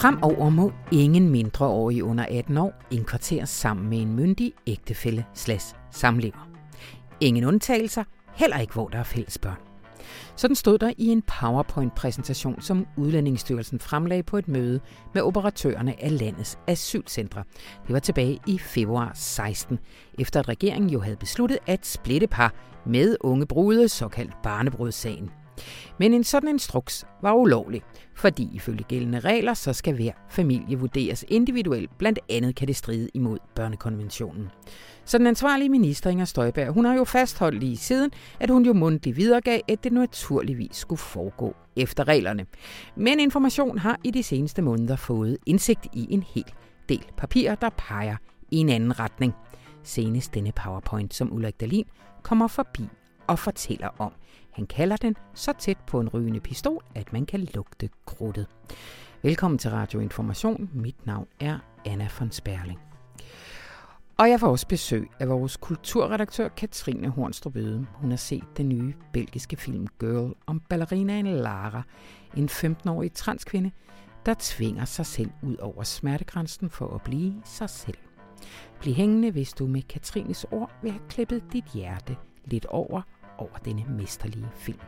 Fremover må ingen mindreårige under 18 år indkvarteres sammen med en myndig ægtefælle slags samlever. Ingen undtagelser, heller ikke hvor der er fælles børn. Sådan stod der i en PowerPoint-præsentation, som Udlændingsstyrelsen fremlagde på et møde med operatørerne af landets asylcentre. Det var tilbage i februar 16, efter at regeringen jo havde besluttet at splitte par med unge brude, såkaldt barnebrudssagen. Men en sådan instruks var ulovlig, fordi ifølge gældende regler, så skal hver familie vurderes individuelt. Blandt andet kan det stride imod børnekonventionen. Så den ansvarlige minister Inger Støjberg, hun har jo fastholdt lige siden, at hun jo mundtligt videregav, at det naturligvis skulle foregå efter reglerne. Men information har i de seneste måneder fået indsigt i en hel del papirer, der peger i en anden retning. Senest denne PowerPoint, som Ulrik Dalin kommer forbi og fortæller om. Han kalder den så tæt på en rygende pistol, at man kan lugte krudtet. Velkommen til Radio Information. Mit navn er Anna von Sperling. Og jeg får også besøg af vores kulturredaktør Katrine Hornstrup Øde. Hun har set den nye belgiske film Girl om ballerinaen Lara, en 15-årig transkvinde, der tvinger sig selv ud over smertegrænsen for at blive sig selv. Bliv hængende, hvis du med Katrines ord vil have klippet dit hjerte lidt over over denne mesterlige film.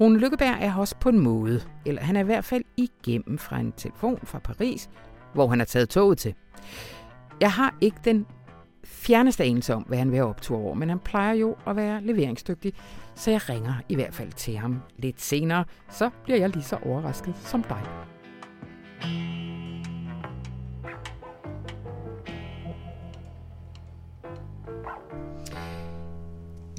Rune Lykkeberg er også på en måde, eller han er i hvert fald igennem fra en telefon fra Paris, hvor han har taget toget til. Jeg har ikke den fjerneste anelse om, hvad han vil have optur over, men han plejer jo at være leveringsdygtig, så jeg ringer i hvert fald til ham lidt senere, så bliver jeg lige så overrasket som dig.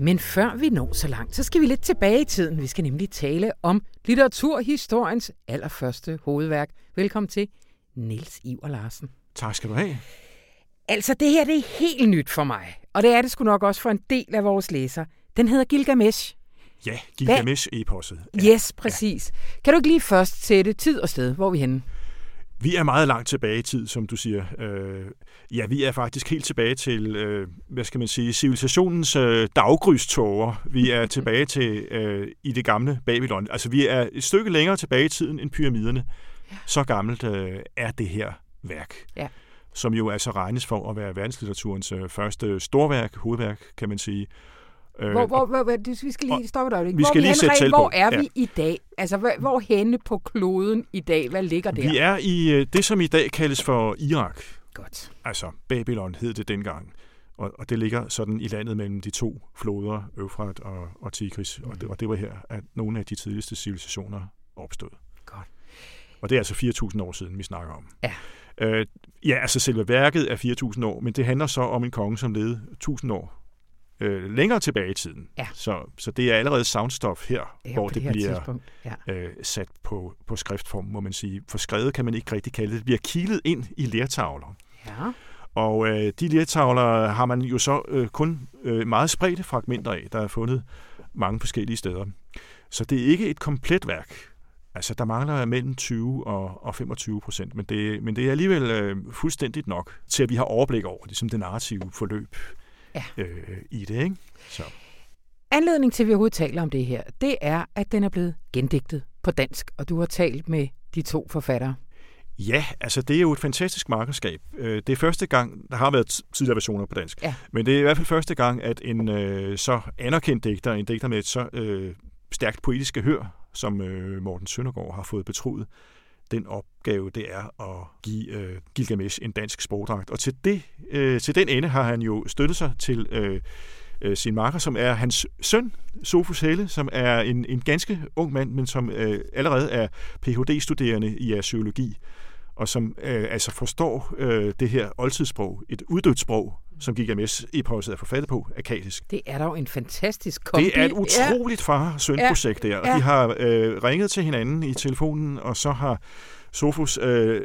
Men før vi når så langt, så skal vi lidt tilbage i tiden. Vi skal nemlig tale om litteraturhistoriens allerførste hovedværk. Velkommen til, Niels Iver Larsen. Tak skal du have. Altså, det her det er helt nyt for mig, og det er det sgu nok også for en del af vores læser. Den hedder Gilgamesh. Ja, Gilgamesh-eposset. Ja. Yes, præcis. Ja. Kan du ikke lige først sætte tid og sted? Hvor er vi henne? Vi er meget langt tilbage i tid, som du siger. Øh, ja, vi er faktisk helt tilbage til, øh, hvad skal man sige, civilisationens øh, daggryståger. Vi er tilbage til øh, i det gamle Babylon. Altså, vi er et stykke længere tilbage i tiden end pyramiderne. Ja. Så gammelt øh, er det her værk. Ja. Som jo altså regnes for at være verdenslitteraturens øh, første storværk, hovedværk, kan man sige. Øh, hvor, hvor, hvor, hvor, vi skal lige stoppe dig. Vi hvor skal lige sætte Hvor er vi ja. i dag? Altså, hvor, hvor henne på kloden i dag? Hvad ligger der? Vi er i øh, det, som i dag kaldes for Irak. Godt. Altså, Babylon hed det dengang. Og, og det ligger sådan i landet mellem de to floder, Øfrat og, og Tigris. Mm. Og, det, og det var her, at nogle af de tidligste civilisationer opstod. Godt. Og det er altså 4.000 år siden, vi snakker om. Ja. Øh, ja, altså selve værket er 4.000 år, men det handler så om en konge, som levede 1.000 år øh, længere tilbage i tiden. Ja. Så, så det er allerede soundstof her, Ja, hvor det, det her bliver tidspunkt, ja. øh, sat på, på skriftform, må man sige. For skrevet kan man ikke rigtig kalde det. Det bliver kilet ind i lertavler. Ja. Og øh, de lertavler har man jo så øh, kun øh, meget spredte fragmenter af, der er fundet mange forskellige steder. Så det er ikke et komplet værk. Altså, der mangler mellem 20 og, og 25 procent, men det, men det er alligevel øh, fuldstændigt nok til, at vi har overblik over det, som det narrative forløb Ja. øh, i det. Ikke? Så. Anledning til, at vi overhovedet taler om det her, det er, at den er blevet gendigtet på dansk, og du har talt med de to forfattere. Ja, altså det er jo et fantastisk markedskab. Øh, Det er første gang, der har været tidligere versioner på dansk, Ja. men det er i hvert fald første gang, at en øh, så anerkendt digter, en digter med et så øh, stærkt poetiske hør, som øh, Morten Søndergaard har fået betroet, den opgave, det er at give øh, Gilgamesh en dansk sprogdragt. Og til, det, øh, til den ende har han jo støttet sig til øh, øh, sin makker, som er hans søn, Sofus Helle, som er en, en ganske ung mand, men som øh, allerede er Ph.D.-studerende i arkeologi, og som øh, altså forstår øh, det her oldtidssprog, et uddødt sprog, som Gilgamesh eposset er forfattet på, akadisk. Det er dog en fantastisk kombi. Det er et utroligt far-søn-projekt der, og Ja. de har øh, ringet til hinanden i telefonen, og så har Sofus øh,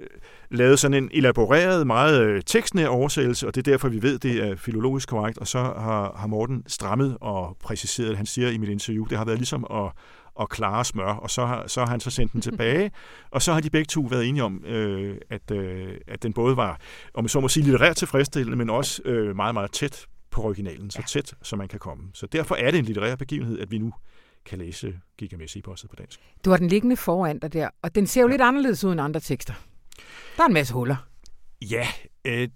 lavet sådan en elaboreret, meget øh, tekstnær oversættelse, og det er derfor, vi ved, det er filologisk korrekt, og så har, har Morten strammet og præciseret, han siger i mit interview, det har været ligesom at, at klare smør, og så har, så har han så sendt den tilbage, og så har de begge to været enige om, øh, at, øh, at den både var, om så må sige, litterært tilfredsstillende, men også øh, meget, meget tæt på originalen, så tæt som man kan komme. Så derfor er det en litterær begivenhed, at vi nu kan læse Gilgamesh-eposset på dansk. Du har den liggende foran dig der, og den ser jo ja. lidt anderledes ud end andre tekster. Der er en masse huller. Ja, øh,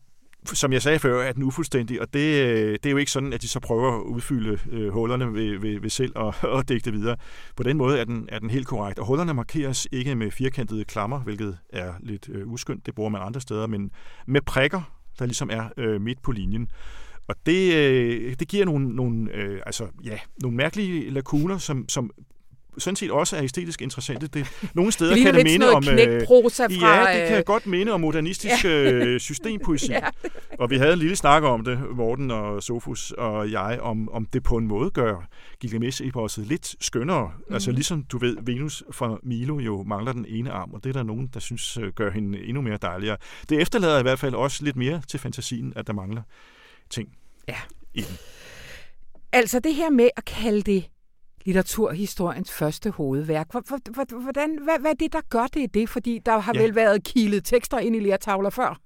som jeg sagde før, er den ufuldstændig, og det, øh, det er jo ikke sådan, at de så prøver at udfylde øh, hullerne ved, ved, ved selv og, og digte videre. På den måde er den, er den helt korrekt, og hullerne markeres ikke med firkantede klammer, hvilket er lidt øh, uskyndt, det bruger man andre steder, men med prikker, der ligesom er øh, midt på linjen. Og det, øh, det giver nogle, nogle, øh, altså, ja, nogle mærkelige lakuner, som, som sådan set også er æstetisk interessante. Det, nogle steder det kan det minde om... Øh, fra, ja, det kan øh, godt minde om modernistisk ja. Øh, systempoesi. ja. Og vi havde en lille snak om det, Morten og Sofus og jeg, om, om det på en måde gør Gilgamesh-eposset lidt skønnere. Mm. Altså ligesom du ved, Venus fra Milo jo mangler den ene arm, og det er der nogen, der synes gør hende endnu mere dejligere. Det efterlader i hvert fald også lidt mere til fantasien, at der mangler ting ja. i den. Altså det her med at kalde det litteraturhistoriens første hovedværk. Hvordan, hvad, hvad er det, der gør det det? Fordi der har ja. vel været kilet tekster ind i lærtavler før.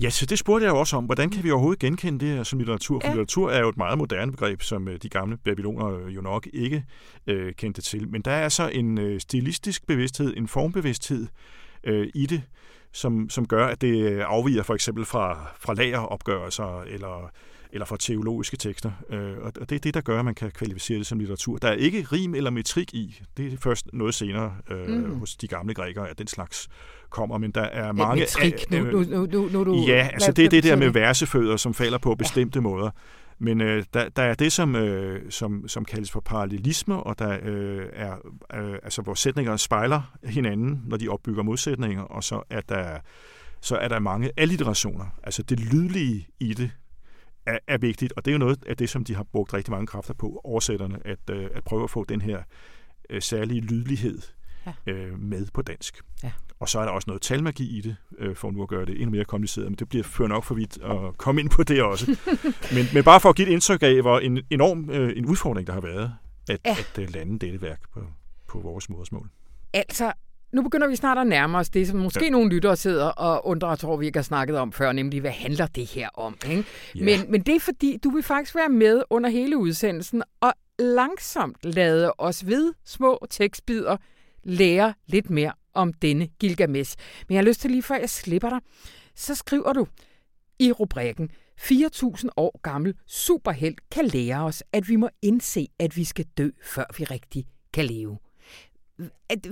Ja, så det spurgte jeg jo også om. Hvordan kan vi overhovedet genkende det her som litteratur? For ja. litteratur er jo et meget moderne begreb, som øh, de gamle babyloner jo nok ikke øh, kendte til. Men der er så en øh, stilistisk bevidsthed, en formbevidsthed øh, i det, som, som gør, at det afviger for eksempel fra, fra lageropgørelser eller eller fra teologiske tekster. Øh, og det er det, der gør, at man kan kvalificere det som litteratur. Der er ikke rim eller metrik i. Det er først noget senere øh, mm. hos de gamle grækere, at den slags kommer, men der er mange... Metrik, nu, nu, nu, nu, nu, Ja, altså det er det der med versefødder, som falder på bestemte ja. måder. Men øh, der, der er det, som, øh, som, som kaldes for parallelisme, og der øh, er, øh, altså, hvor sætninger spejler hinanden, når de opbygger modsætninger, og så er der, så er der mange alliterationer. Altså det lydlige i det er, er vigtigt, og det er jo noget af det, som de har brugt rigtig mange kræfter på, oversætterne, at, øh, at prøve at få den her øh, særlige lydlighed ja. øh, med på dansk. Ja. Og så er der også noget talmagi i det, øh, for nu at gøre det endnu mere kompliceret, men det bliver ført nok for vidt at komme ind på det også. men, men bare for at give et indtryk af, hvor en enorm øh, en udfordring, der har været, at, ja. at, at lande dette værk på, på vores modersmål. Altså, nu begynder vi snart at nærme os det, som måske ja. nogle lyttere sidder og undrer, tror vi ikke har snakket om før, nemlig hvad handler det her om? Ikke? Ja. Men, men det er fordi, du vil faktisk være med under hele udsendelsen og langsomt lade os ved små tekstbider lære lidt mere om denne Gilgamesh. Men jeg har lyst til lige før jeg slipper dig, så skriver du i rubrikken 4.000 år gammel superhelt kan lære os, at vi må indse, at vi skal dø, før vi rigtig kan leve.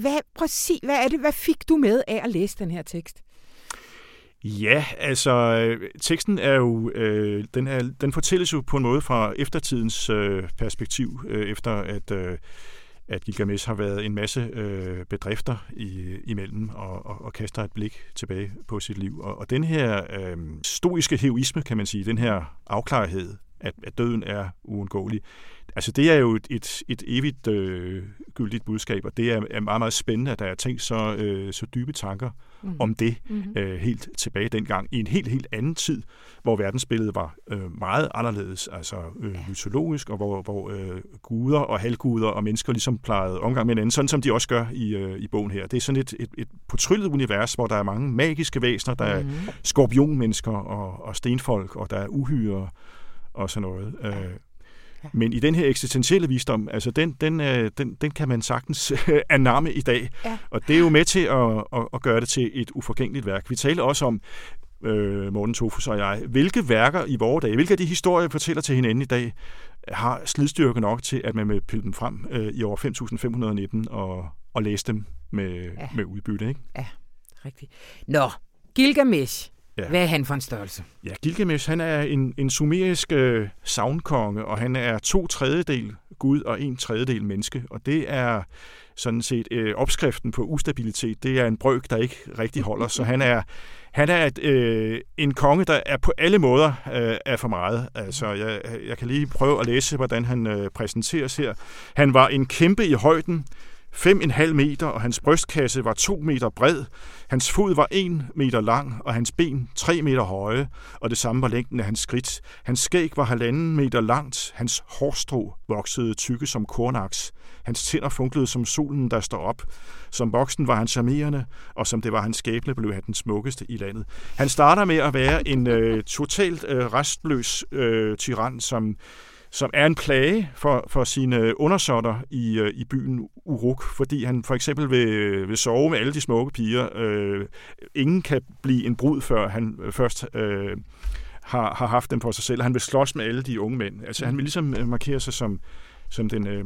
Hvad, præcis, hvad er det, hvad fik du med af at læse den her tekst? Ja, altså teksten er jo, øh, den, er, den fortælles jo på en måde fra eftertidens øh, perspektiv, øh, efter at, øh, at Gilgamesh har været en masse øh, bedrifter i, imellem og, og, og kaster et blik tilbage på sit liv. Og, og den her øh, stoiske heroisme, kan man sige, den her afklarethed, at, at døden er uundgåelig, Altså det er jo et, et, et evigt øh, gyldigt budskab, og det er, er meget, meget spændende, at der er tænkt så, øh, så dybe tanker mm. om det mm-hmm. øh, helt tilbage dengang, i en helt, helt anden tid, hvor verdensbilledet var øh, meget anderledes, altså øh, mytologisk, og hvor, hvor øh, guder og halvguder og mennesker ligesom plejede omgang med hinanden, sådan som de også gør i, øh, i bogen her. Det er sådan et, et, et portryllet univers, hvor der er mange magiske væsener, der mm-hmm. er skorpionmennesker og, og stenfolk, og der er uhyre og sådan noget. Øh, men i den her eksistentielle visdom, altså den, den, øh, den, den kan man sagtens anamme i dag. Ja. Og det er jo med til at, at, at gøre det til et uforgængeligt værk. Vi taler også om, øh, Morten Tofus og jeg, hvilke værker i vores dage, hvilke af de historier, vi fortæller til hinanden i dag, har slidstyrke nok til, at man vil pille dem frem øh, i år 5.519 og, og læse dem med, ja. med udbytte. Ikke? Ja, rigtigt. Nå, Gilgamesh. Ja. Hvad er han for en størrelse? Ja, Gilgamesh han er en, en sumerisk øh, savnkonge, og han er to tredjedel Gud og en tredjedel menneske. Og det er sådan set øh, opskriften på ustabilitet. Det er en brøk, der ikke rigtig holder. Så han er, han er et, øh, en konge, der er på alle måder øh, er for meget. Altså, jeg, jeg kan lige prøve at læse, hvordan han øh, præsenteres her. Han var en kæmpe i højden, 5,5 meter, og hans brystkasse var 2 meter bred. Hans fod var 1 meter lang, og hans ben 3 meter høje, og det samme var længden af hans skridt. Hans skæg var halvanden meter langt, hans hårstrå voksede tykke som kornaks. Hans tænder funklede som solen, der står op. Som voksen var han charmerende, og som det var hans skæbne, blev han den smukkeste i landet. Han starter med at være en øh, totalt øh, restløs øh, tyran, som som er en plage for, for sine undersåtter i, øh, i byen Uruk, fordi han for eksempel vil, øh, vil sove med alle de smukke piger. Øh, ingen kan blive en brud, før han øh, først øh, har, har haft dem for sig selv. Han vil slås med alle de unge mænd. Altså han vil ligesom øh, markere sig som, som den... Øh,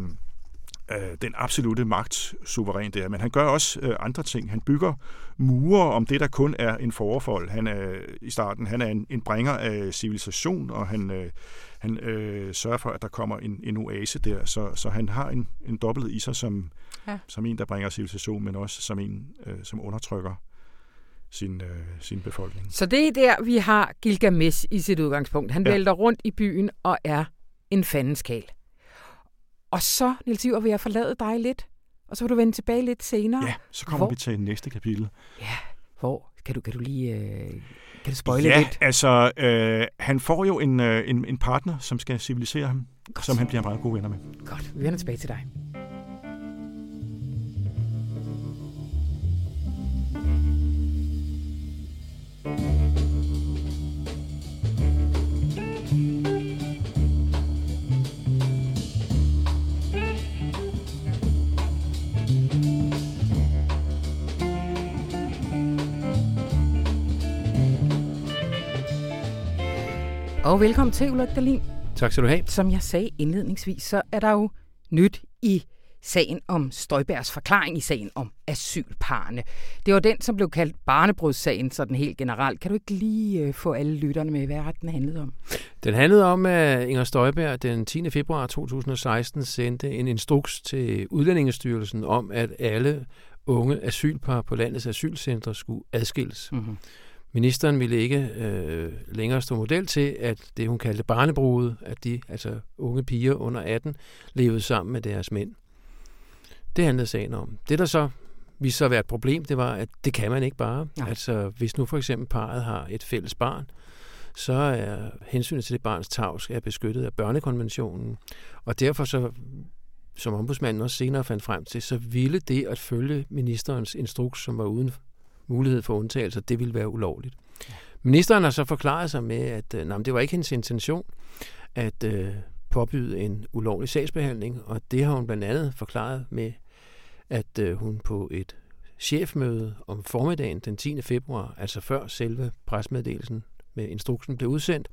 øh, den absolute magt suveræn der. Men han gør også øh, andre ting. Han bygger mure om det, der kun er en forfold. Han er i starten han er en, en bringer af civilisation, og han, øh, han øh, sørger for, at der kommer en, en oase der. Så, så han har en, en dobbelt i sig som, ja. som en, der bringer civilisation, men også som en, øh, som undertrykker sin, øh, sin befolkning. Så det er der, vi har Gilgamesh i sit udgangspunkt. Han ja. vælter rundt i byen og er en fandenskal. Og så, Niels Iver, vil jeg forlade dig lidt, og så vil du vende tilbage lidt senere. Ja, så kommer hvor? vi til næste kapitel. Ja, hvor? Kan du, kan du lige... Øh, kan du spoile ja, lidt? altså, øh, han får jo en, øh, en, en partner, som skal civilisere ham, Godt. som han bliver meget gode venner med. Godt, vi vender tilbage til dig. Og velkommen til, Ulrik Dahlin. Tak skal du have. Som jeg sagde indledningsvis, så er der jo nyt i sagen om Støjbergs forklaring i sagen om asylparerne. Det var den, som blev kaldt barnebrudssagen, sådan helt generelt. Kan du ikke lige øh, få alle lytterne med, hvad den handlede om? Den handlede om, at Inger Støjberg den 10. februar 2016 sendte en instruks til Udlændingestyrelsen om, at alle unge asylpar på landets asylcentre skulle adskilles. Mm-hmm. Ministeren ville ikke øh, længere stå model til, at det, hun kaldte barnebruget, at de, altså unge piger under 18, levede sammen med deres mænd. Det handlede sagen om. Det, der så viste sig at være et problem, det var, at det kan man ikke bare. Ja. Altså, hvis nu for eksempel parret har et fælles barn, så er hensynet til det barns tavs er beskyttet af børnekonventionen. Og derfor så, som ombudsmanden også senere fandt frem til, så ville det at følge ministerens instruks, som var uden mulighed for undtagelser, det ville være ulovligt. Ministeren har så forklaret sig med, at øh, nej, det var ikke hendes intention at øh, påbyde en ulovlig sagsbehandling, og det har hun blandt andet forklaret med, at øh, hun på et chefmøde om formiddagen den 10. februar, altså før selve presmeddelelsen med instruksen blev udsendt,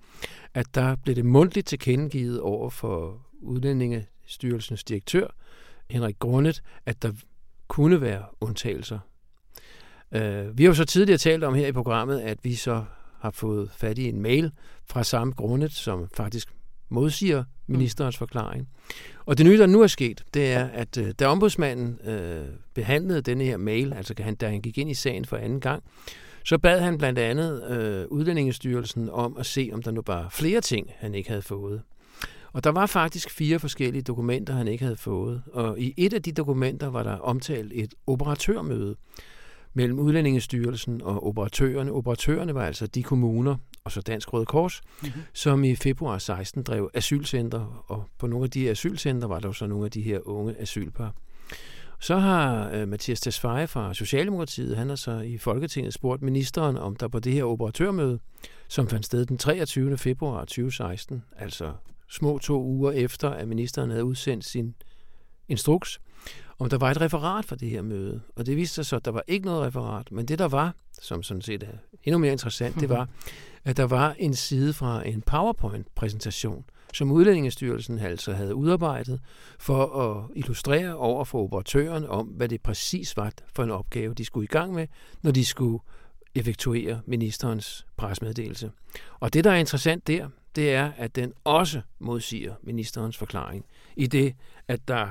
at der blev det mundtligt tilkendegivet over for Udlændingestyrelsens direktør, Henrik Grundet, at der kunne være undtagelser Øh, vi har jo så tidligere talt om her i programmet, at vi så har fået fat i en mail fra samme grundet, som faktisk modsiger ministerens mm. forklaring. Og det nye, der nu er sket, det er, at øh, da ombudsmanden øh, behandlede denne her mail, altså da han gik ind i sagen for anden gang, så bad han blandt andet øh, Udlændingestyrelsen om at se, om der nu var flere ting, han ikke havde fået. Og der var faktisk fire forskellige dokumenter, han ikke havde fået. Og i et af de dokumenter var der omtalt et operatørmøde, mellem Udlændingestyrelsen og operatørerne. Operatørerne var altså de kommuner, og så Dansk Røde Kors, mm-hmm. som i februar 16 drev asylcenter, og på nogle af de asylcenter var der jo så nogle af de her unge asylpar. Så har øh, Mathias Tesfaye fra Socialdemokratiet, han har så i Folketinget spurgt ministeren, om der på det her operatørmøde, som fandt sted den 23. februar 2016, altså små to uger efter, at ministeren havde udsendt sin instruks, om der var et referat for det her møde. Og det viste sig så, at der var ikke noget referat, men det der var, som sådan set er endnu mere interessant, det var, at der var en side fra en PowerPoint-præsentation, som Udlændingestyrelsen altså havde udarbejdet for at illustrere over for operatøren om, hvad det præcis var for en opgave, de skulle i gang med, når de skulle effektuere ministerens presmeddelelse. Og det, der er interessant der, det er, at den også modsiger ministerens forklaring, i det, at der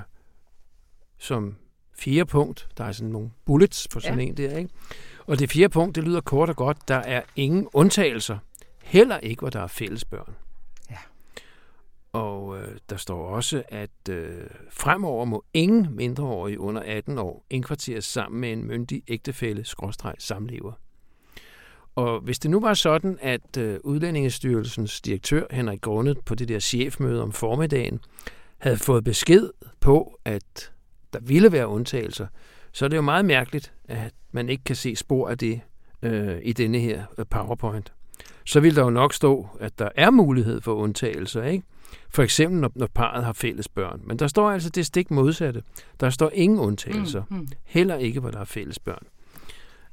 som fire punkt. Der er sådan nogle bullets på sådan ja. en der, ikke? Og det fjerde punkt, det lyder kort og godt, der er ingen undtagelser. Heller ikke, hvor der er fælles børn. Ja. Og øh, der står også, at øh, fremover må ingen mindreårige under 18 år indkvarteres sammen med en myndig ægtefælle skråstreg samlever. Og hvis det nu var sådan, at øh, Udlændingestyrelsens direktør Henrik Grundet på det der chefmøde om formiddagen havde fået besked på, at der ville være undtagelser, så er det jo meget mærkeligt, at man ikke kan se spor af det øh, i denne her øh, PowerPoint. Så vil der jo nok stå, at der er mulighed for undtagelser, ikke? For eksempel, når, når parret har fælles børn. Men der står altså det stik modsatte. Der står ingen undtagelser. Mm, mm. Heller ikke, hvor der er fælles børn.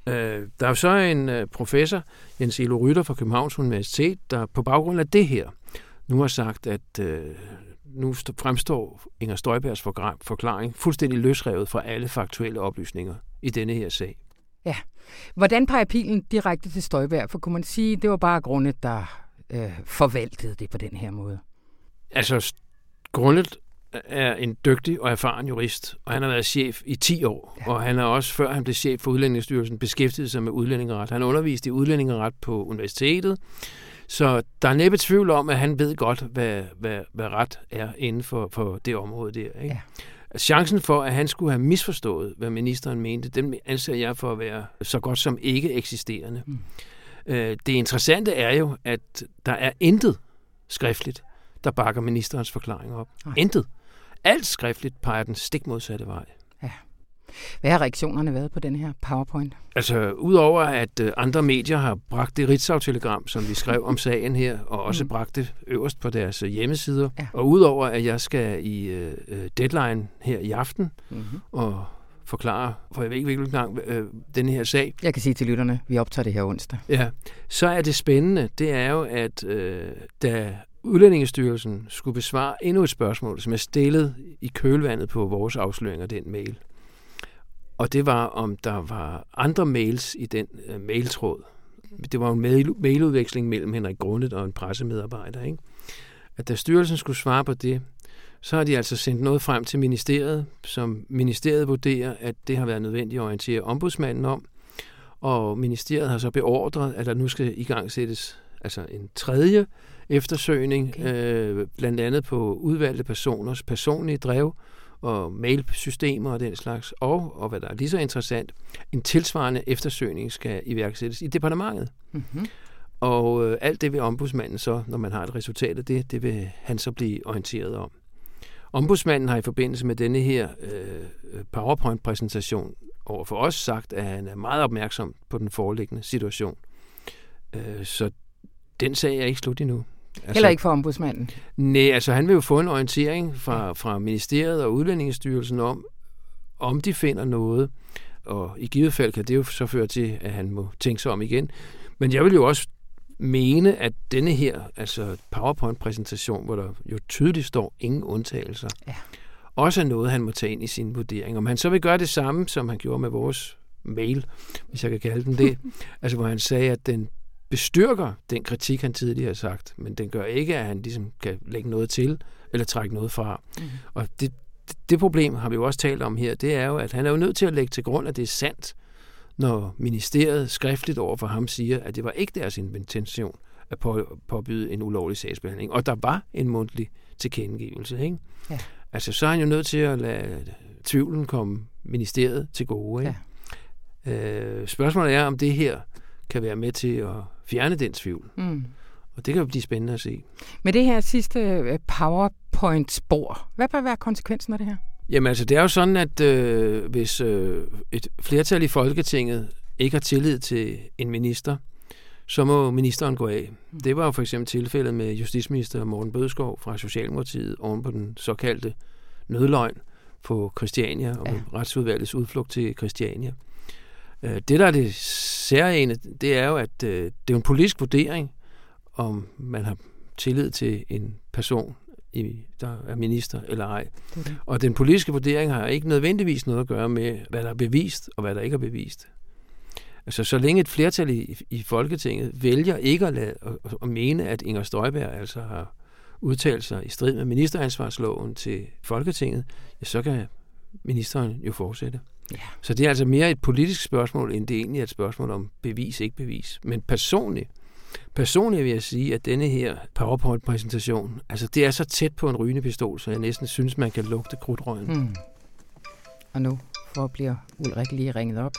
Øh, der er jo så en øh, professor, Jens Elo Rytter fra Københavns Universitet, der på baggrund af det her nu har sagt, at øh, nu fremstår Inger Støjbergs forklaring fuldstændig løsrevet fra alle faktuelle oplysninger i denne her sag. Ja. Hvordan peger pilen direkte til Støjberg? For kunne man sige, det var bare grundet, der øh, forvaltede det på den her måde? Altså, grundet er en dygtig og erfaren jurist, og han har været chef i 10 år, ja. og han har også, før han blev chef for Udlændingsstyrelsen, beskæftiget sig med udlændingeret. Han har undervist i udlændingeret på universitetet, så der er næppe tvivl om, at han ved godt, hvad, hvad, hvad ret er inden for, for det område der. Ikke? Ja. Chancen for, at han skulle have misforstået, hvad ministeren mente, den anser jeg for at være så godt som ikke eksisterende. Mm. Øh, det interessante er jo, at der er intet skriftligt, der bakker ministerens forklaring op. Ej. Intet. Alt skriftligt peger den stik modsatte vej. Ja. Hvad har reaktionerne været på den her PowerPoint? Altså, udover at øh, andre medier har bragt det Ritzau-telegram, som vi skrev om sagen her, og også mm. bragt det øverst på deres øh, hjemmesider, ja. og udover at jeg skal i uh, deadline her i aften, mm-hmm. og forklare, for jeg ved ikke hvilken gang, øh, den her sag. Jeg kan sige til lytterne, vi optager det her onsdag. Ja, så er det spændende, det er jo, at øh, da Udlændingestyrelsen skulle besvare endnu et spørgsmål, som er stillet i kølvandet på vores afsløring af den mail. Og det var, om der var andre mails i den uh, mailtråd. Det var en mail, mailudveksling mellem Henrik Grundet og en pressemedarbejder. Ikke? At da styrelsen skulle svare på det, så har de altså sendt noget frem til ministeriet, som ministeriet vurderer, at det har været nødvendigt at orientere ombudsmanden om. Og ministeriet har så beordret, at der nu skal i gang sættes altså en tredje eftersøgning, okay. øh, blandt andet på udvalgte personers personlige drev og mailsystemer og den slags, og, og hvad der er lige så interessant, en tilsvarende eftersøgning skal iværksættes i departementet. Mm-hmm. Og øh, alt det vil ombudsmanden så, når man har et resultat af det, det vil han så blive orienteret om. Ombudsmanden har i forbindelse med denne her øh, PowerPoint-præsentation over for os sagt, at han er meget opmærksom på den foreliggende situation. Øh, så den sag er ikke slut endnu. Altså, Heller ikke for ombudsmanden? Nej, altså han vil jo få en orientering fra, fra Ministeriet og Udlændingsstyrelsen om, om de finder noget. Og i givet fald kan det jo så føre til, at han må tænke sig om igen. Men jeg vil jo også mene, at denne her altså PowerPoint-præsentation, hvor der jo tydeligt står ingen undtagelser, ja. også er noget, han må tage ind i sin vurdering. Om han så vil gøre det samme, som han gjorde med vores mail, hvis jeg kan kalde den det, altså hvor han sagde, at den bestyrker den kritik, han tidligere har sagt, men den gør ikke, at han ligesom kan lægge noget til eller trække noget fra. Mm. Og det, det problem har vi jo også talt om her, det er jo, at han er jo nødt til at lægge til grund, at det er sandt, når ministeriet skriftligt over for ham siger, at det var ikke deres intention at på, påbyde en ulovlig sagsbehandling. Og der var en mundtlig tilkendegivelse. Ikke? Ja. Altså, så er han jo nødt til at lade tvivlen komme ministeriet til gode. Ikke? Ja. Øh, spørgsmålet er, om det her kan være med til at fjerne den tvivl. Mm. Og det kan jo blive spændende at se. Med det her sidste øh, PowerPoint-spor, hvad bør være konsekvensen af det her? Jamen altså, det er jo sådan, at øh, hvis øh, et flertal i Folketinget ikke har tillid til en minister, så må ministeren gå af. Mm. Det var jo for eksempel tilfældet med justitsminister Morten Bødskov fra Socialdemokratiet oven på den såkaldte nødløgn på Christiania og ja. retsudvalgets udflugt til Christiania. Øh, det, der er det særlige, det er jo, at øh, det er en politisk vurdering, om man har tillid til en person, der er minister eller ej. Okay. Og den politiske vurdering har ikke nødvendigvis noget at gøre med, hvad der er bevist og hvad der ikke er bevist. Altså, så længe et flertal i, i Folketinget vælger ikke at, lade, at, at mene, at Inger Støjberg altså har udtalt sig i strid med ministeransvarsloven til Folketinget, ja, så kan ministeren jo fortsætte. Ja. Så det er altså mere et politisk spørgsmål, end det egentlig er et spørgsmål om bevis, ikke bevis. Men personligt, personligt vil jeg sige, at denne her PowerPoint-præsentation, altså det er så tæt på en rygende pistol, så jeg næsten synes, man kan lugte krudtrøgen. Hmm. Og nu for bliver Ulrik lige ringet op.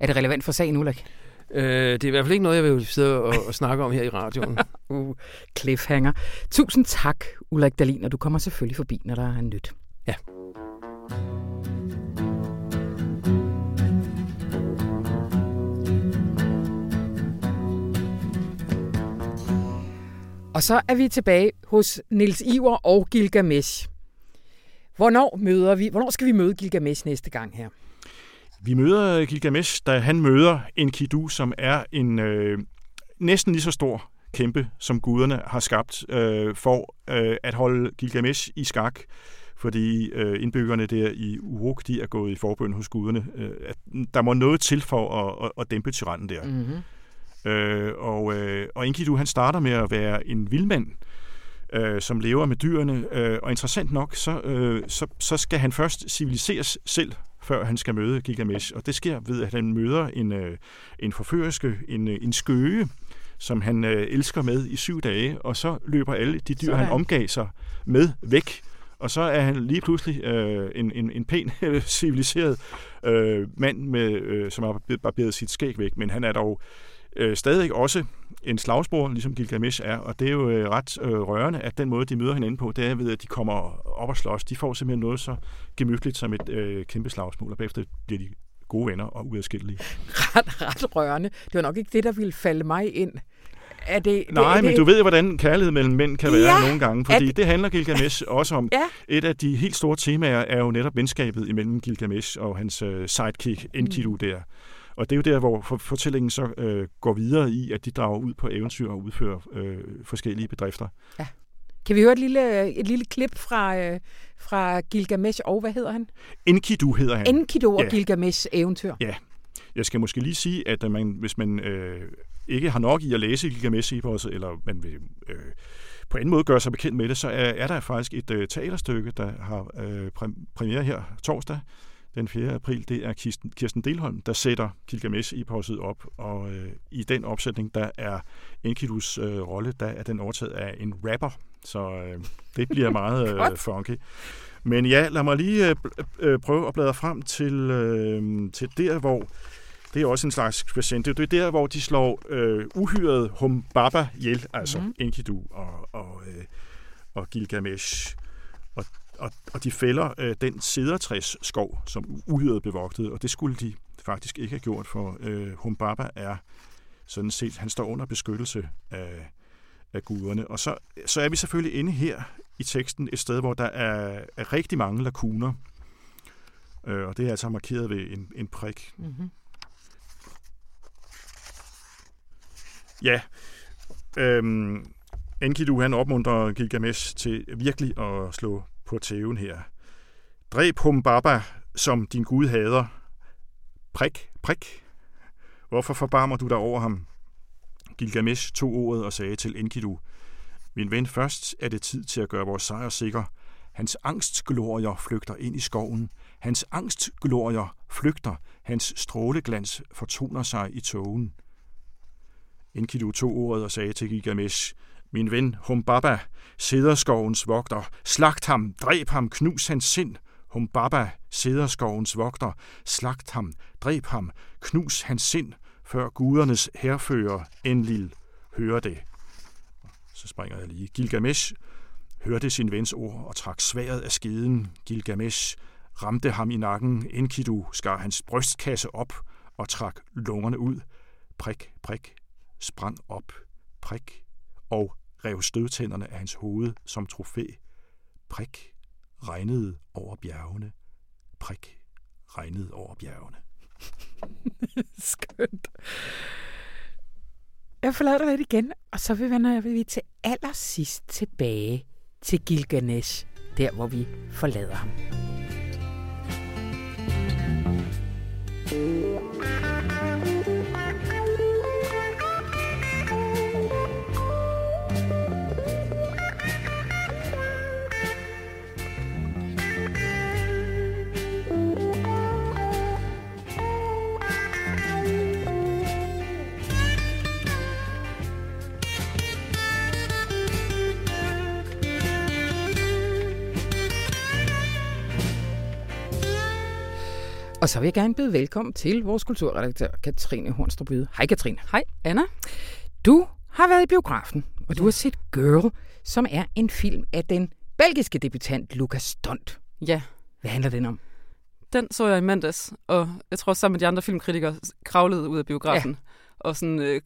Er det relevant for sagen, Ulrik? Øh, det er i hvert fald ikke noget, jeg vil sidde og, og snakke om her i radioen. uh, cliffhanger. Tusind tak, Ulrik Dalin, og du kommer selvfølgelig forbi, når der er nyt. Ja. Og så er vi tilbage hos Nils Iver og Gilgamesh. Hvornår møder vi, hvornår skal vi møde Gilgamesh næste gang her? Vi møder Gilgamesh, da han møder Enkidu, som er en øh, næsten lige så stor kæmpe, som guderne har skabt øh, for øh, at holde Gilgamesh i skak fordi øh, indbyggerne der i Uruk, de er gået i forbøn hos guderne. Øh, at der må noget til for at, at, at dæmpe tyrannen der. Mm-hmm. Øh, og, øh, og Enkidu, han starter med at være en vildmand, øh, som lever med dyrene, øh, og interessant nok, så, øh, så, så skal han først civiliseres selv, før han skal møde Gilgamesh, og det sker ved, at han møder en, øh, en forførerske, en, øh, en skøge, som han øh, elsker med i syv dage, og så løber alle de dyr, Sådan. han omgav sig med væk, og så er han lige pludselig øh, en, en, en pæn, civiliseret øh, mand, med, øh, som har barberet sit skæg væk, men han er dog øh, stadig også en slagsbror, ligesom Gilgamesh er, og det er jo øh, ret øh, rørende, at den måde, de møder hinanden på, det er ved, at de kommer op og slås. De får simpelthen noget så gemytligt som et øh, kæmpe slagsmål, og bagefter bliver de gode venner og uadskillelige. Ret, ret rørende. Det var nok ikke det, der ville falde mig ind er det, Nej, det, er men det... du ved, hvordan kærlighed mellem mænd kan være ja, nogle gange, fordi det... det handler Gilgamesh også om. Ja. Et af de helt store temaer er jo netop venskabet imellem Gilgamesh og hans uh, sidekick Enkidu mm. der. Og det er jo der, hvor for, fortællingen så uh, går videre i, at de drager ud på eventyr og udfører uh, forskellige bedrifter. Ja. Kan vi høre et lille, et lille klip fra, uh, fra Gilgamesh, og hvad hedder han? Enkidu hedder han. Enkidu og ja. Gilgamesh eventyr. Ja. Jeg skal måske lige sige, at man, hvis man øh, ikke har nok i at læse Gilgamesh-eposset, eller man vil øh, på en måde gøre sig bekendt med det, så er, er der faktisk et øh, teaterstykke, der har øh, premiere her torsdag, den 4. april. Det er Kirsten, Kirsten Delholm, der sætter Gilgamesh-eposset op, og øh, i den opsætning, der er Enkidus øh, rolle, der er den overtaget af en rapper, så øh, det bliver meget øh, funky. Men ja, lad mig lige øh, øh, prøve at bladre frem til, øh, til der, hvor det er også en slags patient. Det er der, hvor de slår øh, uhyret Humbaba ihjel, altså mm. Enkidu og, og, øh, og Gilgamesh. Og, og, og de fælder øh, den skov, som uhyret bevogtede, og det skulle de faktisk ikke have gjort, for øh, Humbaba er sådan set, han står under beskyttelse af, af guderne. Og så, så er vi selvfølgelig inde her i teksten et sted, hvor der er, er rigtig mange lakuner, øh, og det er altså markeret ved en, en prik. Mm-hmm. Ja, øhm, Enkidu han opmuntrer Gilgamesh til virkelig at slå på tæven her. Dræb Humbaba, som din gud hader. Prik, prik. Hvorfor forbarmer du dig over ham? Gilgamesh tog ordet og sagde til Enkidu, Min ven, først er det tid til at gøre vores sejr sikker. Hans angstglorier flygter ind i skoven. Hans angstglorier flygter. Hans stråleglans fortoner sig i togen. Enkidu tog ordet og sagde til Gilgamesh, min ven Humbaba, skovens vogter, slagt ham, dræb ham, knus hans sind. Humbaba, skovens vogter, slagt ham, dræb ham, knus hans sind, før gudernes herfører Enlil hører det. Så springer jeg lige. Gilgamesh hørte sin vens ord og trak sværet af skeden. Gilgamesh ramte ham i nakken. Enkidu skar hans brystkasse op og trak lungerne ud. Prik, prik, sprang op, prik, og rev stødtænderne af hans hoved som trofæ. Prik regnede over bjergene. Prik regnede over bjergene. Skønt. Jeg forlader lidt igen, og så vender vi til allersidst tilbage til Gilgamesh, der hvor vi forlader ham. Og så vil jeg gerne byde velkommen til vores kulturredaktør, Katrine Hornstrup Hej Katrine. Hej Anna. Du har været i biografen, og du har set Girl, som er en film af den belgiske debutant Lucas Stont. Ja. Hvad handler den om? Den så jeg i mandags, og jeg tror sammen med de andre filmkritikere kravlede ud af biografen, ja. og sådan øh,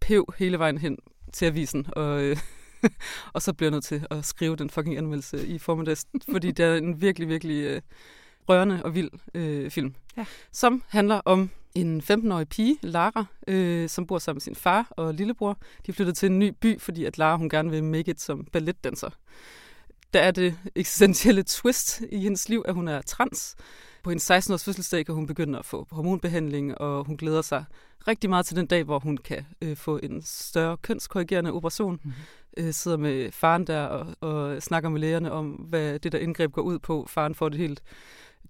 pev hele vejen hen til avisen, og øh, og så bliver jeg nødt til at skrive den fucking anmeldelse i formiddags, fordi det er en virkelig, virkelig øh, rørende og vild øh, film, Ja. som handler om en 15-årig pige, Lara, øh, som bor sammen med sin far og lillebror. De er flyttet til en ny by, fordi at Lara hun gerne vil make it som balletdanser. Der er det eksistentielle twist i hendes liv, at hun er trans. På hendes 16-års fødselsdag kan hun begynde at få hormonbehandling, og hun glæder sig rigtig meget til den dag, hvor hun kan øh, få en større kønskorrigerende operation. Mhm. Øh, sidder med faren der og, og snakker med lægerne om, hvad det der indgreb går ud på. Faren får det helt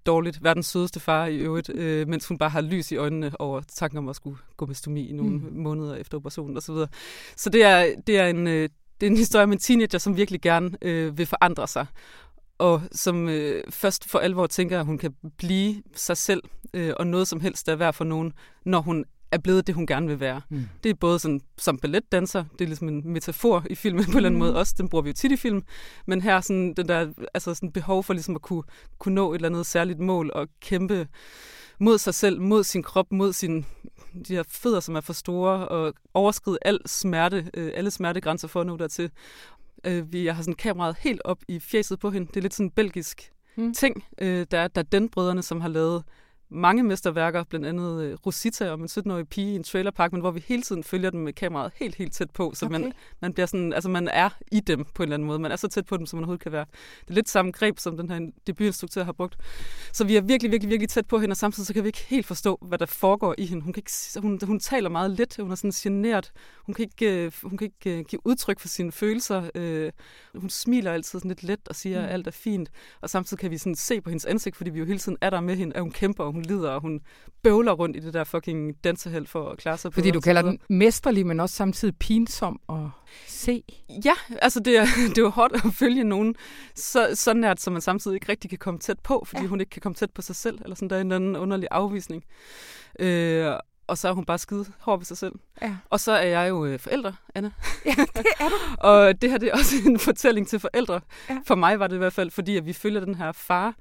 dårligt. Verdens sødeste far i øvrigt, øh, mens hun bare har lys i øjnene over tanken om at skulle gå med stomi i nogle mm. måneder efter operationen osv. Så, så det er, det er en... Øh, det er en historie om en teenager, som virkelig gerne øh, vil forandre sig, og som øh, først for alvor tænker, at hun kan blive sig selv, øh, og noget som helst er værd for nogen, når hun er blevet det, hun gerne vil være. Mm. Det er både sådan, som balletdanser, det er ligesom en metafor i filmen på en eller anden Mhm. måde også, den bruger vi jo tit i film, men her sådan den der, altså sådan behov for ligesom at kunne, kunne nå et eller andet særligt mål og kæmpe mod sig selv, mod sin krop, mod sin, de her fødder, som er for store, og overskride al smerte, øh, alle smertegrænser for at nå dertil. Øh, vi, jeg har sådan kameraet helt op i fjeset på hende. Det er lidt sådan en belgisk Mm. mm. ting. Øh, der, er, der er den brødrene, som har lavet mange mesterværker, blandt andet øh, Rosita om en 17-årig pige i en trailerpark, men hvor vi hele tiden følger dem med kameraet helt, helt tæt på, så okay. man, man bliver sådan, altså man er i dem på en eller anden måde. Man er så tæt på dem, som man overhovedet kan være. Det er lidt samme greb, som den her debutinstruktør har brugt. Så vi er virkelig, virkelig, virkelig tæt på hende, og samtidig så kan vi ikke helt forstå, hvad der foregår i hende. Hun, kan ikke, hun, hun taler meget let, hun er sådan genert. Hun kan ikke, øh, hun kan ikke øh, give udtryk for sine følelser. Øh, hun smiler altid sådan lidt let og siger, Mm. at alt er fint. Og samtidig kan vi sådan se på hendes ansigt, fordi vi jo hele tiden er der med hende, at hun kæmper, og hun lider, og hun bøvler rundt i det der fucking danseheld for at klare sig på. Fordi du kalder den mesterlig, men også samtidig pinsom at se. Ja, altså det er, det er jo hårdt at følge nogen så, så nært, som man samtidig ikke rigtig kan komme tæt på, fordi Ja. hun ikke kan komme tæt på sig selv, eller sådan der er en eller anden underlig afvisning. Øh, og så er hun bare skide hård ved sig selv. Ja. Og så er jeg jo øh, forældre, Anna. ja, det er du. Og det her det er også en fortælling til forældre. Ja. For mig var det i hvert fald, fordi at vi følger den her far,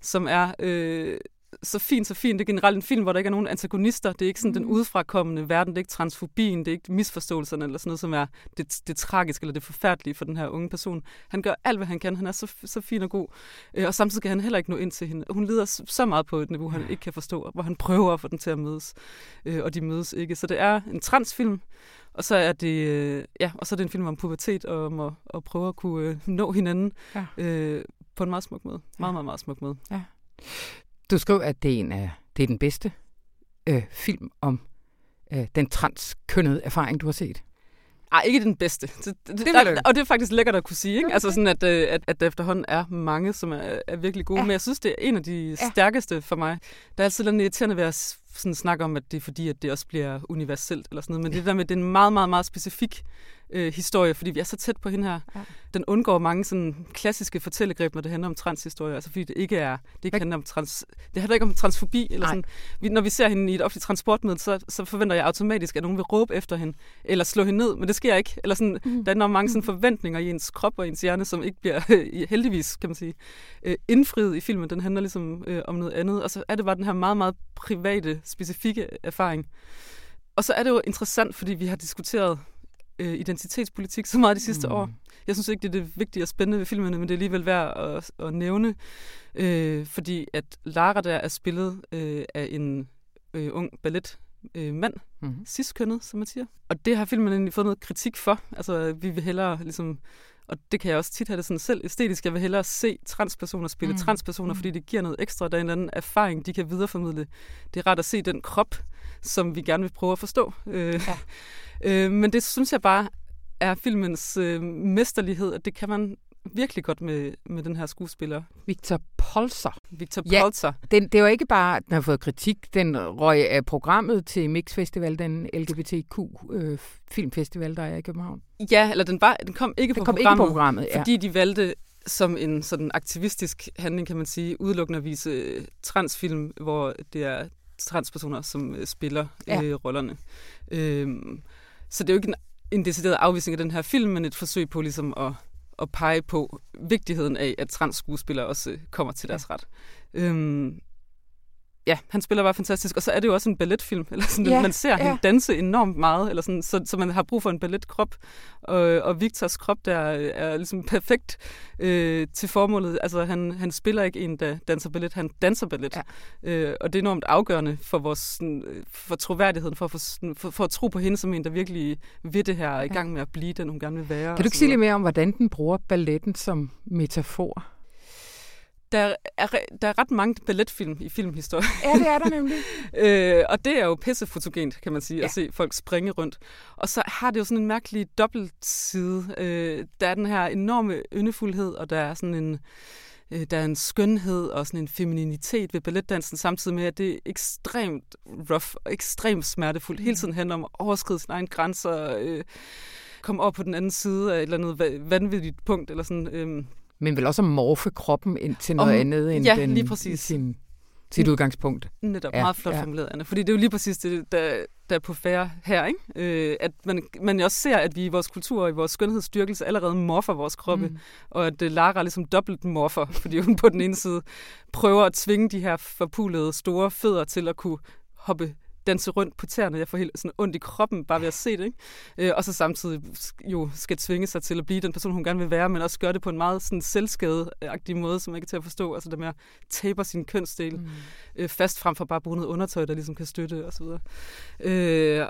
som er øh, så fint, så fint. Det er generelt en film, hvor der ikke er nogen antagonister. Det er ikke sådan Mhm. den udefrakommende verden. Det er ikke transfobien. Det er ikke misforståelserne eller sådan noget, som er det, det tragiske eller det forfærdelige for den her unge person. Han gør alt, hvad han kan. Han er så, så fin og god. Øh, og samtidig kan han heller ikke nå ind til hende. Hun lider så meget på et niveau, han ikke kan forstå, hvor han prøver at få den til at mødes. Øh, og de mødes ikke. Så det er en transfilm, og så er det, øh, ja, og så er det en film om pubertet og om at, at prøve at kunne øh, nå hinanden Ja. øh, på en meget smuk måde. Ja. Meget, meget, meget smuk måde. Du skriver, at det er, en af, det er den bedste øh, film om øh, den transkønnede erfaring, du har set. Ej, ikke den bedste. Det, det, det, ikke. og det er faktisk lækkert at kunne sige, ikke? Altså sådan, at, øh, at, at der efterhånden er mange, som er, er virkelig gode. Ja. Men jeg synes, det er en af de ja. stærkeste for mig. Der er altid lidt irriterende ved at sådan snakke om, at det er fordi, at det også bliver universelt eller sådan noget. Men det der med, at det er en meget, meget, meget specifik øh, historie, fordi vi er så tæt på hende her. Ja. Ja. Den undgår mange sådan klassiske fortællegreb, når det handler om transhistorier. Altså fordi det ikke er, det ikke handler om trans, det handler ikke om transfobi. Eller Nej. sådan. Vi, når vi ser hende i et offentligt transportmiddel, så, så forventer jeg automatisk, at nogen vil råbe efter hende, eller slå hende ned, men det sker ikke. Eller sådan, Mm. Der er enormt mange sådan forventninger i ens krop og ens hjerne, som ikke bliver, heldigvis kan man sige, øh, indfriet i filmen. Den handler ligesom øh, om noget andet. Og så er det bare den her meget, meget private, specifikke erfaring. Og så er det jo interessant, fordi vi har diskuteret øh, identitetspolitik så meget de sidste mm. år. Jeg synes ikke, det er det vigtige og spændende ved filmene, men det er alligevel værd at, at nævne, øh, fordi at Lara der er spillet øh, af en øh, ung ballet øh, mand, Mm-hmm. cis-kønnet, som man siger. Og det har filmen egentlig fået noget kritik for. Altså, vi vil hellere ligesom... Og det kan jeg også tit have det sådan selv æstetisk. Jeg vil hellere se transpersoner spille Mm. mm. transpersoner, Mm. fordi det giver noget ekstra. Der er en eller anden erfaring, de kan videreformidle. Det er rart at se den krop, som vi gerne vil prøve at forstå. Øh, Ja. øh, men det synes jeg bare er filmens øh, mesterlighed, at det kan man virkelig godt med, med den her skuespiller, Victor Polser. Victor Ja. Polzer. Den, det var ikke bare, den har fået kritik. Den røg af programmet til Mix Festival, den LGBTQ øh, filmfestival, der er i København. Ja, eller den, var, den kom ikke Den på kom ikke programmet. på programmet. Ja. Fordi de valgte som en sådan aktivistisk handling, kan man sige, udelukkende at vise øh, transfilm, hvor det er transpersoner, som øh, spiller Ja. øh, rollerne. Øhm, så det er jo ikke en, en decideret afvisning af den her film, men et forsøg på ligesom at, at pege på vigtigheden af, at transskuespillere også kommer til deres ret. Øhm, ja, han spiller bare fantastisk. Og så er det jo også en balletfilm. Eller sådan, ja, man ser ja. hende danse enormt meget, eller sådan, så, så man har brug for en balletkrop. Og, og Victors krop der er ligesom perfekt øh, til formålet. Altså, han, han spiller ikke en, der danser ballet, han danser ballet. Ja. Øh, og det er enormt afgørende for vores sådan, for troværdigheden, for, for, for, for at tro på hende som en, der virkelig vil det her, er i gang med at blive den, hun gerne vil være. Kan du ikke sige lidt mere om, hvordan den bruger balletten som metafor? Der er, der er ret mange balletfilm i filmhistorien. Ja, det er der nemlig. øh, og det er jo pissefotogent, kan man sige, ja. at se folk springe rundt. Og så har det jo sådan en mærkelig dobbeltside. Øh, der er den her enorme yndefuldhed, og der er sådan en øh, der er en skønhed og sådan en femininitet ved balletdansen, samtidig med, at det er ekstremt rough og ekstremt smertefuldt. Hele mm. tiden handler om at overskride sine egne grænser, øh, komme op på den anden side af et eller andet vanvittigt punkt, eller sådan... Øh, men vel også at morfe kroppen ind til noget Om, andet end ja, den, lige præcis. sin, sit udgangspunkt. Netop, ja, meget flot ja. formuleret, Anna. Fordi det er jo lige præcis det, der, der er på færre her, ikke? Øh, at man, man også ser, at vi i vores kultur og i vores skønhedsstyrkelse allerede morfer vores kroppe, mm. og at uh, Lara ligesom dobbelt morfer, fordi hun på den ene side prøver at tvinge de her forpulede store fødder til at kunne hoppe danse rundt på tæerne. Jeg får helt sådan ondt i kroppen bare ved at se det. Ikke? Øh, og så samtidig jo skal tvinge sig til at blive den person, hun gerne vil være, men også gøre det på en meget sådan selvskadeagtig måde, som jeg kan til at forstå. Altså det med at taber sin kønsdel mm. øh, fast frem for bare at bruge noget undertøj, der ligesom kan støtte osv. Øh,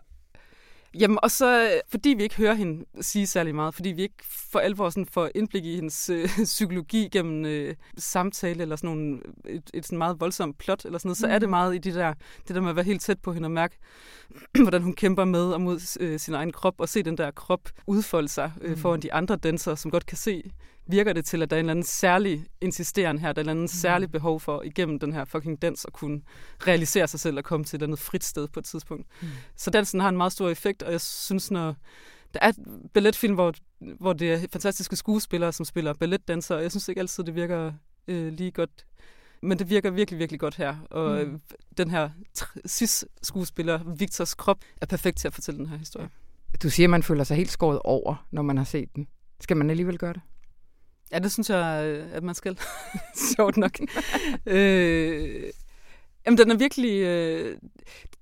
Jamen, og så, fordi vi ikke hører hende sige særlig meget, fordi vi ikke for alvor sådan får indblik i hendes øh, psykologi gennem øh, samtale, eller sådan nogle, et, et sådan meget voldsomt plot, eller sådan noget, så er det mm. meget i det der, det der med at være helt tæt på hende og mærke, hvordan hun kæmper med og mod øh, sin egen krop, og se den der krop udfolde sig øh, mm. foran de andre dansere, som godt kan se virker det til, at der er en eller anden særlig insisteren her, der er en eller anden mm. særlig behov for igennem den her fucking dans at kunne realisere sig selv og komme til et eller andet frit sted på et tidspunkt. Mm. Så dansen har en meget stor effekt, og jeg synes, når der er balletfilm, hvor, hvor det er fantastiske skuespillere, som spiller balletdansere, og jeg synes ikke altid, det virker øh, lige godt. Men det virker virkelig, virkelig godt her. Og mm. den her cis-skuespiller, Victors krop, er perfekt til at fortælle den her historie. Du siger, at man føler sig helt skåret over, når man har set den. Skal man alligevel gøre det? Ja, det synes jeg, øh, at man skal. Sjovt nok. øh, jamen, den er virkelig... Øh,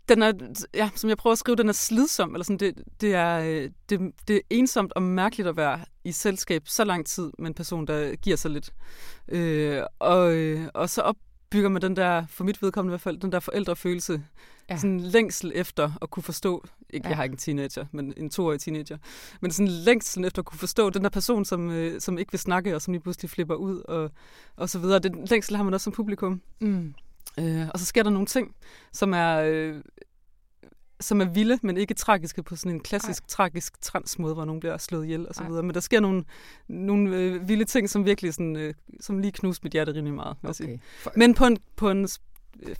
den er, ja, som jeg prøver at skrive, den er slidsom. Eller sådan, det, det, er, øh, det, det er ensomt og mærkeligt at være i selskab så lang tid med en person, der giver sig lidt. Øh, og, øh, og så opbygger man den der, for mit vedkommende i hvert fald, den der forældrefølelse, ja. sådan længsel efter at kunne forstå, ikke, ja. jeg har ikke en teenager, men en toårig teenager, men sådan længsel efter at kunne forstå den der person, som, øh, som ikke vil snakke, og som lige pludselig flipper ud, og, og så videre. Den længsel har man også som publikum. Mm. Øh, og så sker der nogle ting, som er... Øh, som er vilde, men ikke tragiske på sådan en klassisk, Ej. tragisk transmåde, hvor nogen bliver slået ihjel og så videre. Men der sker nogle, nogle øh, vilde ting, som virkelig sådan, øh, som lige knuste mit hjerte rimelig meget. Okay. Sige. Men på en, på en øh,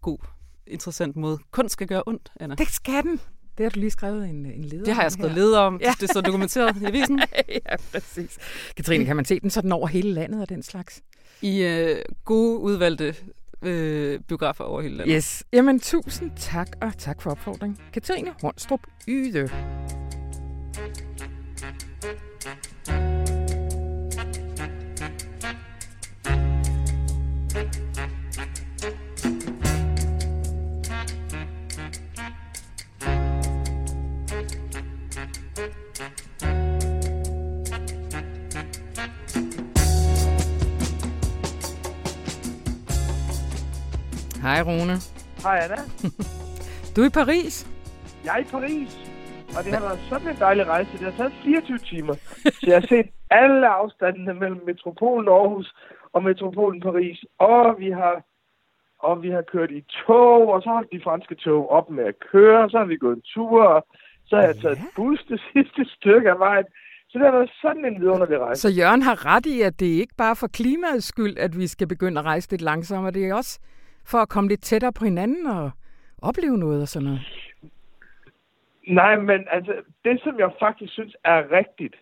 god interessant måde. Kunst skal gøre ondt, Anna. Det skal den. Det har du lige skrevet en, en leder Det har jeg skrevet leder om. Ja. Det står dokumenteret i avisen. ja, præcis. Katrine, kan man se den sådan over hele landet og den slags? I øh, gode udvalgte øh, biografer over hele landet. Yes. Jamen, tusind tak, og tak for opfordringen. Katrine Hornstrup Yde. Hej Rune. Hej Anna. du er i Paris? Jeg er i Paris, og det har været sådan en dejlig rejse. Det har taget 24 timer, så jeg har set alle afstandene mellem metropolen Aarhus og metropolen Paris. Og vi har og vi har kørt i tog, og så har de franske tog op med at køre, så har vi gået en tur, og så har jeg taget ja. bus det sidste stykke af vejen. Så det har været sådan en vidunderlig rejse. Så Jørgen har ret i, at det ikke bare for klimaets skyld, at vi skal begynde at rejse lidt langsommere. Det er også for at komme lidt tættere på hinanden og opleve noget og sådan noget? Nej, men altså, det som jeg faktisk synes er rigtigt,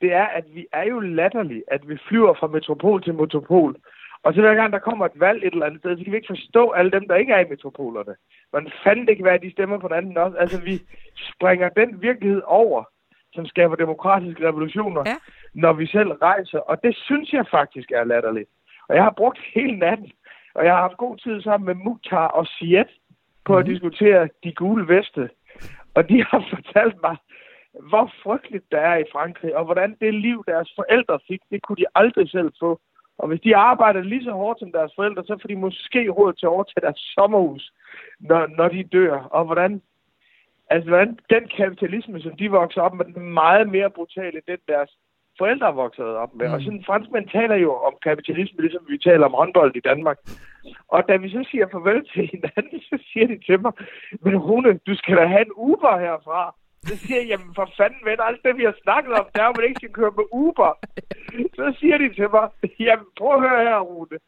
det er, at vi er jo latterlige, at vi flyver fra metropol til metropol. Og så hver gang der kommer et valg et eller andet sted, så kan vi ikke forstå alle dem, der ikke er i metropolerne. Man fandt ikke, hvad de stemmer på den anden også. Altså, vi springer den virkelighed over, som skaber demokratiske revolutioner, ja. når vi selv rejser. Og det synes jeg faktisk er latterligt. Og jeg har brugt hele natten Og jeg har haft god tid sammen med Mukhtar og Siet på mm. at mhm. diskutere de gule veste. Og de har fortalt mig, hvor frygteligt det er i Frankrig, og hvordan det liv, deres forældre fik, det kunne de aldrig selv få. Og hvis de arbejder lige så hårdt som deres forældre, så får de måske råd til at overtage deres sommerhus, når, når de dør. Og hvordan, altså, hvordan den kapitalisme, som de vokser op med, den er meget mere brutal end den deres forældre er vokset op med. Mm. Og sådan franskmænd taler jo om kapitalisme, ligesom vi taler om håndbold i Danmark. Og da vi så siger farvel til hinanden, så siger de til mig, men Rune, du skal da have en Uber herfra. Så siger jeg, jamen for fanden ven, alt det vi har snakket om, der er man ikke skal køre med Uber. Så siger de til mig, jamen prøv at høre her, Rune.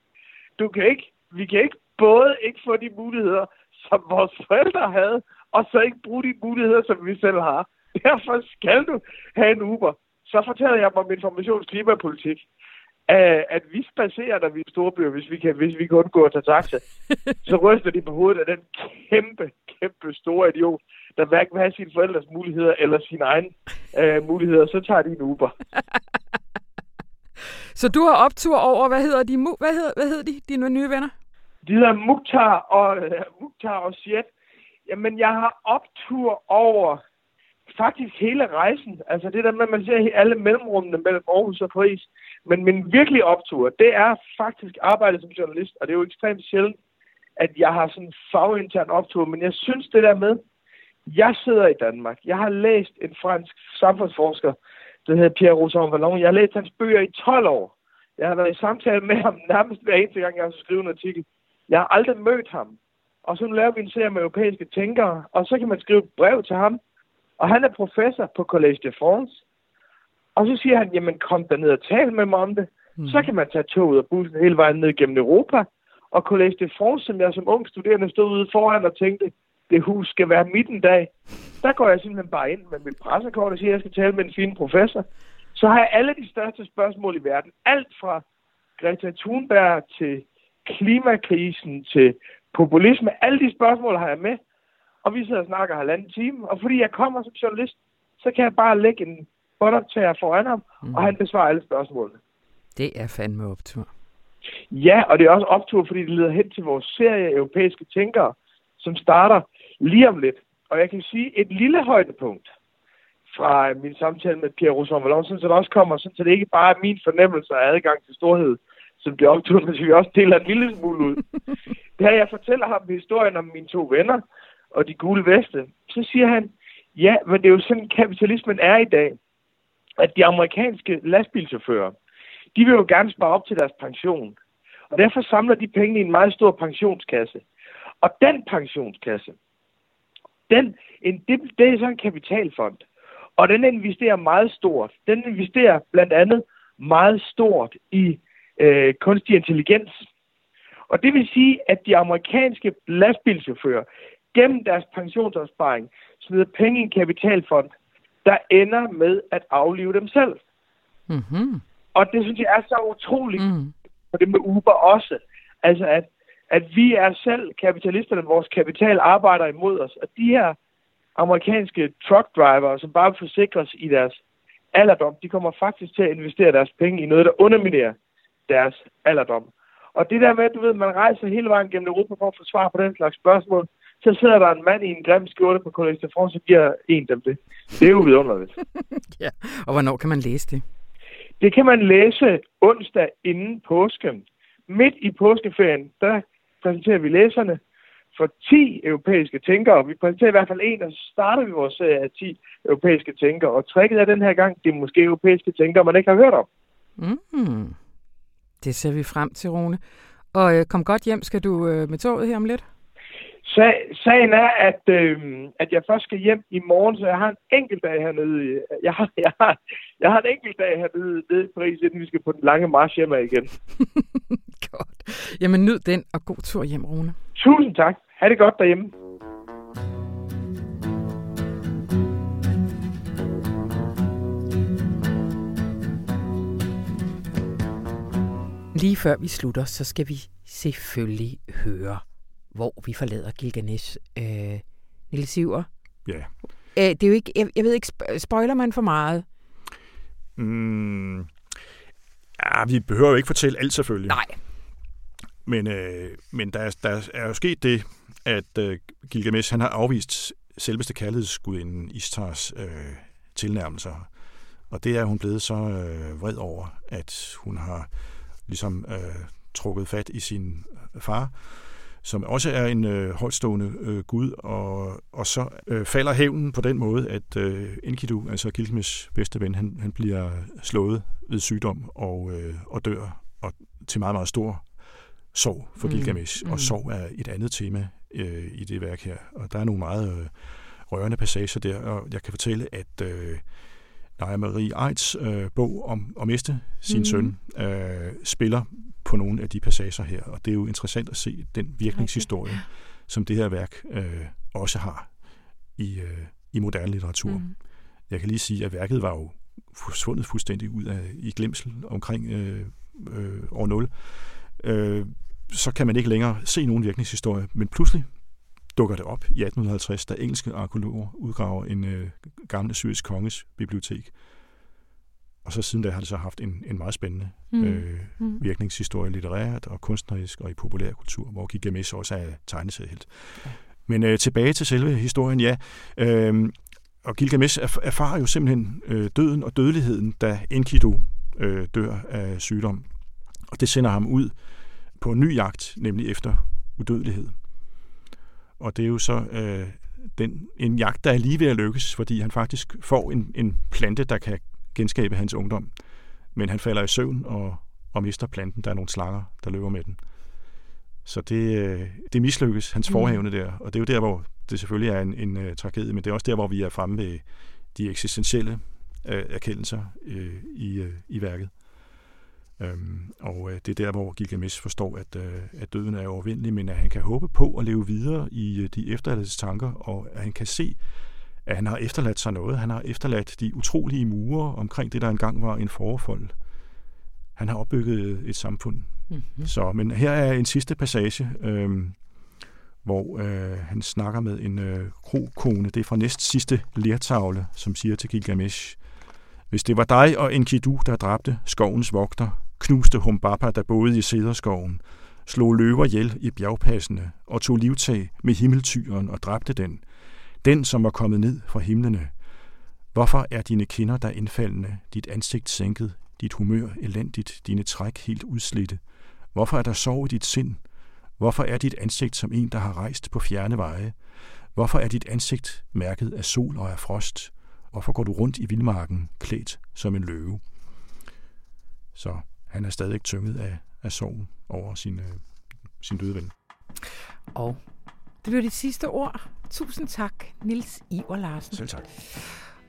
Du kan ikke, vi kan ikke både ikke få de muligheder, som vores forældre havde, og så ikke bruge de muligheder, som vi selv har. Derfor skal du have en Uber. Så fortæller jeg mig om informations- klimapolitik at vi spacerer, når vi er store byer, hvis vi kan, hvis vi kan undgå at tage taxa. Så ryster de på hovedet af den kæmpe, kæmpe store idiot, der hverken vil have sine forældres muligheder eller sine egne øh, muligheder, så tager de en Uber. så du har optur over, hvad hedder de, hvad hedder, hvad hedder de, dine nye venner? De hedder Mukhtar og, uh, Mukhtar og Siet. Jamen, jeg har optur over faktisk hele rejsen. Altså det der med, at man ser alle mellemrummene mellem Aarhus og Paris. Men min virkelige optur, det er faktisk arbejdet som journalist, og det er jo ekstremt sjældent, at jeg har sådan en fagintern optur. Men jeg synes det der med, jeg sidder i Danmark. Jeg har læst en fransk samfundsforsker, der hedder Pierre Rousseau Vallon. Jeg har læst hans bøger i 12 år. Jeg har været i samtale med ham nærmest hver eneste gang, jeg har skrevet en artikel. Jeg har aldrig mødt ham. Og så laver vi en serie med europæiske tænkere, og så kan man skrive et brev til ham. Og han er professor på Collège de France. Og så siger han, jamen kom der ned og tal med mig om det. Mm. Så kan man tage toget og bussen hele vejen ned gennem Europa. Og Collège de France, som jeg som ung studerende stod ude foran og tænkte, det hus skal være mit en dag. Der går jeg simpelthen bare ind med mit pressekort og siger, at jeg skal tale med en fin professor. Så har jeg alle de største spørgsmål i verden. Alt fra Greta Thunberg til klimakrisen til populisme. Alle de spørgsmål har jeg med. Og vi sidder og snakker halvanden time. Og fordi jeg kommer som journalist, så kan jeg bare lægge en båndoptager foran ham, mm. og han besvarer alle spørgsmålene. Det er fandme optur. Ja, og det er også optur, fordi det leder hen til vores serie europæiske tænkere, som starter lige om lidt. Og jeg kan sige et lille højdepunkt fra min samtale med Pierre Rousseau Vallon, så det også kommer, så det ikke bare er min fornemmelse af adgang til storhed, som bliver optur, men vi også deler en lille smule ud. Det her, jeg fortæller ham historien om mine to venner og de gule veste, så siger han, ja, men det er jo sådan, kapitalismen er i dag, at de amerikanske lastbilchauffører, de vil jo gerne spare op til deres pension. Og derfor samler de penge i en meget stor pensionskasse. Og den pensionskasse, den, en, det, det er sådan en kapitalfond. Og den investerer meget stort. Den investerer blandt andet meget stort i øh, kunstig intelligens. Og det vil sige, at de amerikanske lastbilchauffører gennem deres pensionsopsparing smider penge i en kapitalfond, der ender med at aflive dem selv. Mm-hmm. Og det synes jeg er så utroligt, mm. for det med Uber også. Altså, at at vi er selv kapitalisterne, vores kapital arbejder imod os. Og de her amerikanske truck driver, som bare forsikres i deres alderdom, de kommer faktisk til at investere deres penge i noget, der underminerer deres alderdom. Og det der med, at du ved, man rejser hele vejen gennem Europa for at få svar på den slags spørgsmål, så sidder der en mand i en grim skjorte på Collège de France og giver en dem det. Det er jo vidunderligt. ja, og hvornår kan man læse det? Det kan man læse onsdag inden påsken. Midt i påskeferien, der præsenterer vi læserne for 10 europæiske tænkere. Vi præsenterer i hvert fald en, og så starter vi vores serie af 10 europæiske tænkere. Og tricket er den her gang, det er måske europæiske tænkere, man ikke har hørt om. Mm. Det ser vi frem til, Rune. Og øh, kom godt hjem. Skal du øh, med toget her om lidt? Sagen er, at, øh, at jeg først skal hjem i morgen, så jeg har en enkelt dag hernede. Jeg har, jeg har, jeg har en enkelt dag hernede nede i Paris, inden vi skal på den lange march hjem igen. godt. Jamen nyd den, og god tur hjem, Rune. Tusind tak. Ha' det godt derhjemme. Lige før vi slutter, så skal vi selvfølgelig høre hvor vi forlader Gilgamesh. Øh, Nils Siver? Ja. Øh, det er jo ikke, jeg, jeg ved ikke, spoiler man for meget? Mm, ja, vi behøver jo ikke fortælle alt selvfølgelig. Nej. Men, øh, men der, er, der er jo sket det, at øh, Gilgamesh han har afvist selveste kærlighedsgudinden Istars øh, tilnærmelser. Og det er hun blevet så øh, vred over, at hun har ligesom øh, trukket fat i sin far, som også er en øh, højtstående øh, gud, og, og så øh, falder hævnen på den måde, at øh, Enkidu, altså Gilgamesh bedste ven, han, han bliver slået ved sygdom og, øh, og dør, og til meget, meget stor sorg for mm. Gilgamesh. Mm. Og sorg er et andet tema øh, i det værk her, og der er nogle meget øh, rørende passager der, og jeg kan fortælle, at øh, Naja Marie Eids øh, bog om at miste sin mm. søn øh, spiller på nogle af de passager her, og det er jo interessant at se den virkningshistorie, ja. som det her værk øh, også har i, øh, i moderne litteratur. Mm. Jeg kan lige sige, at værket var jo forsvundet fuldstændig ud af i glemsel omkring øh, øh, år 0. Øh, så kan man ikke længere se nogen virkningshistorie, men pludselig dukker det op i 1850, da engelske arkeologer udgraver en øh, gammel syrisk konges bibliotek. Og så siden da har det så haft en, en meget spændende mm. Øh, mm. virkningshistorie litterært og kunstnerisk og i populærkultur, hvor Gilgamesh også er tegneseriehelt. Ja. Men øh, tilbage til selve historien, ja. Øh, og Gilgamesh erfarer jo simpelthen øh, døden og dødeligheden, da Enkidu øh, dør af sygdom. Og det sender ham ud på en ny jagt, nemlig efter udødelighed. Og det er jo så øh, den, en jagt, der er lige ved at lykkes, fordi han faktisk får en, en plante, der kan genskabe hans ungdom. Men han falder i søvn og, og mister planten. Der er nogle slanger, der løber med den. Så det, øh, det mislykkes, hans mm. forhævne der. Og det er jo der, hvor det selvfølgelig er en, en uh, tragedie, men det er også der, hvor vi er fremme ved de eksistentielle uh, erkendelser uh, i, uh, i værket. Um, og uh, det er der, hvor Gilgamesh forstår, at, uh, at døden er overvindelig, men at han kan håbe på at leve videre i uh, de efterladtes tanker, og at han kan se, at han har efterladt sig noget. Han har efterladt de utrolige mure omkring det, der engang var en forfold. Han har opbygget et samfund. Mm-hmm. Så, men her er en sidste passage, øh, hvor øh, han snakker med en øh, krokone. Det er fra næst sidste lertavle, som siger til Gilgamesh, hvis det var dig og Enkidu, der dræbte skovens vogter, knuste Humbaba, der boede i Sederskoven, slog løver ihjel i bjergpassene og tog livtag med himmeltyren og dræbte den, den, som var kommet ned fra himlene. Hvorfor er dine kinder der indfaldende, dit ansigt sænket, dit humør elendigt, dine træk helt udslidte? Hvorfor er der sorg i dit sind? Hvorfor er dit ansigt som en, der har rejst på fjerne veje? Hvorfor er dit ansigt mærket af sol og af frost? Hvorfor går du rundt i vildmarken, klædt som en løve? Så han er stadig tynget af, af sorg over sin, øh, sin døde ven. Og det blev de sidste ord. Tusind tak, Nils Iver Larsen. Selv tak.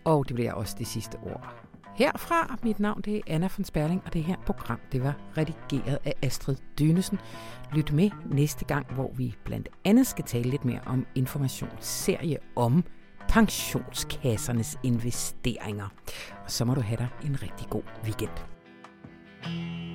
Og det bliver også det sidste ord. Herfra, mit navn det er Anna von Sperling, og det her program det var redigeret af Astrid Dynesen. Lyt med næste gang, hvor vi blandt andet skal tale lidt mere om informationsserie om pensionskassernes investeringer. Og så må du have dig en rigtig god weekend. thank you